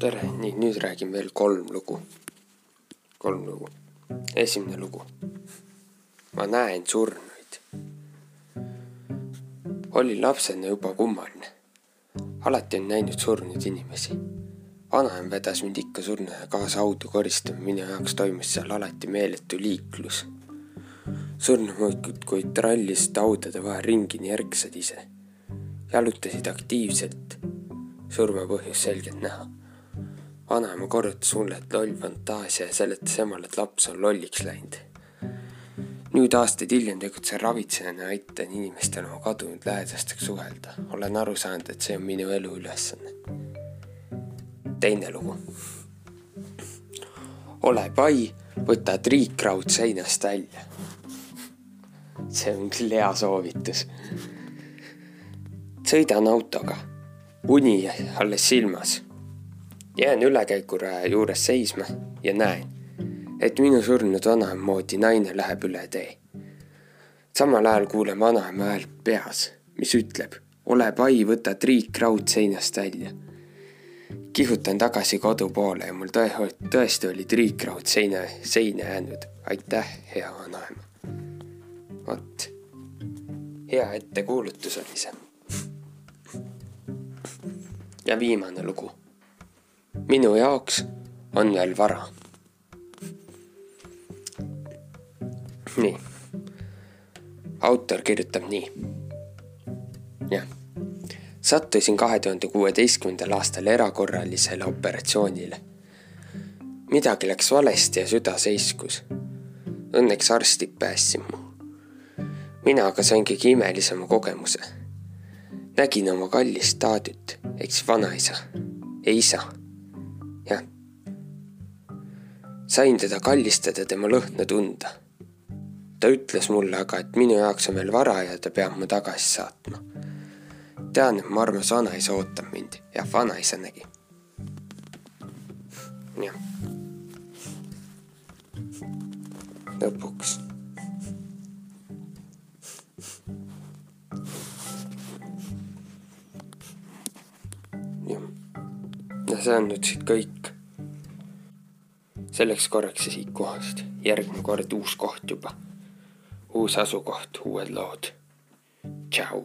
tere, nii nüüd räägin veel kolm lugu. kolm lugu. esimene lugu. ma näen surnuid. olin lapsena juba kummaline. alati olen näinud surnud inimesi. vanaema vedas mind ikka surnuja kaasa haudu koristama, minu jaoks toimus seal alati meeletu liiklus. surnumoikud trallisid haudade vahel ringi nii ärksad ise. jalutasid aktiivselt surma põhjus selgelt näha. Vanaema korrutas mulle, et loll fantaasia ja seletas emale, et laps on lolliks läinud. nüüd aastaid hiljem tegutsen ravitsejana ja aitan inimestel oma kadunud lähedastega suhelda. olen aru saanud, et see on minu elu ülesanne. teine lugu. ole pai, võta triikraud seinast välja. see on küll hea soovitus. sõidan autoga uni alles silmas. Jään ülekäiguraja juures seisma ja näen, et minu surnud vanaema moodi naine läheb üle tee. samal ajal kuulen vanaema häält peas, mis ütleb, ole pai, võta triik raud seinast välja. kihutan tagasi kodu poole ja mul tõe, tõesti oli triikraud seina, seina jäänud. aitäh, hea vanaema. vot, hea ettekuulutus oli see ja viimane lugu. Minu jaoks on veel vara. nii. autor kirjutab nii. jah. sattusin kahe tuhande kuueteistkümnendal aastal erakorralisele operatsioonile. midagi läks valesti ja süda seiskus. Õnneks arstid päästsid mu. mina aga sain kõige imelisema kogemuse nägin oma kallist taadüt ehk siis vanaisa ja isa. Jah. sain teda kallistada, tema lõhna tunda. ta ütles mulle aga, et minu jaoks on veel vara ja ta peab mu tagasi saatma. tean, et mu armas vanaisa ootab mind. jah, vanaisa nägi. jah. lõpuks ja see on nüüd siit kõik. selleks korraks ja siit kohast. järgmine kord uus koht juba. uus asukoht, uued lood. tšau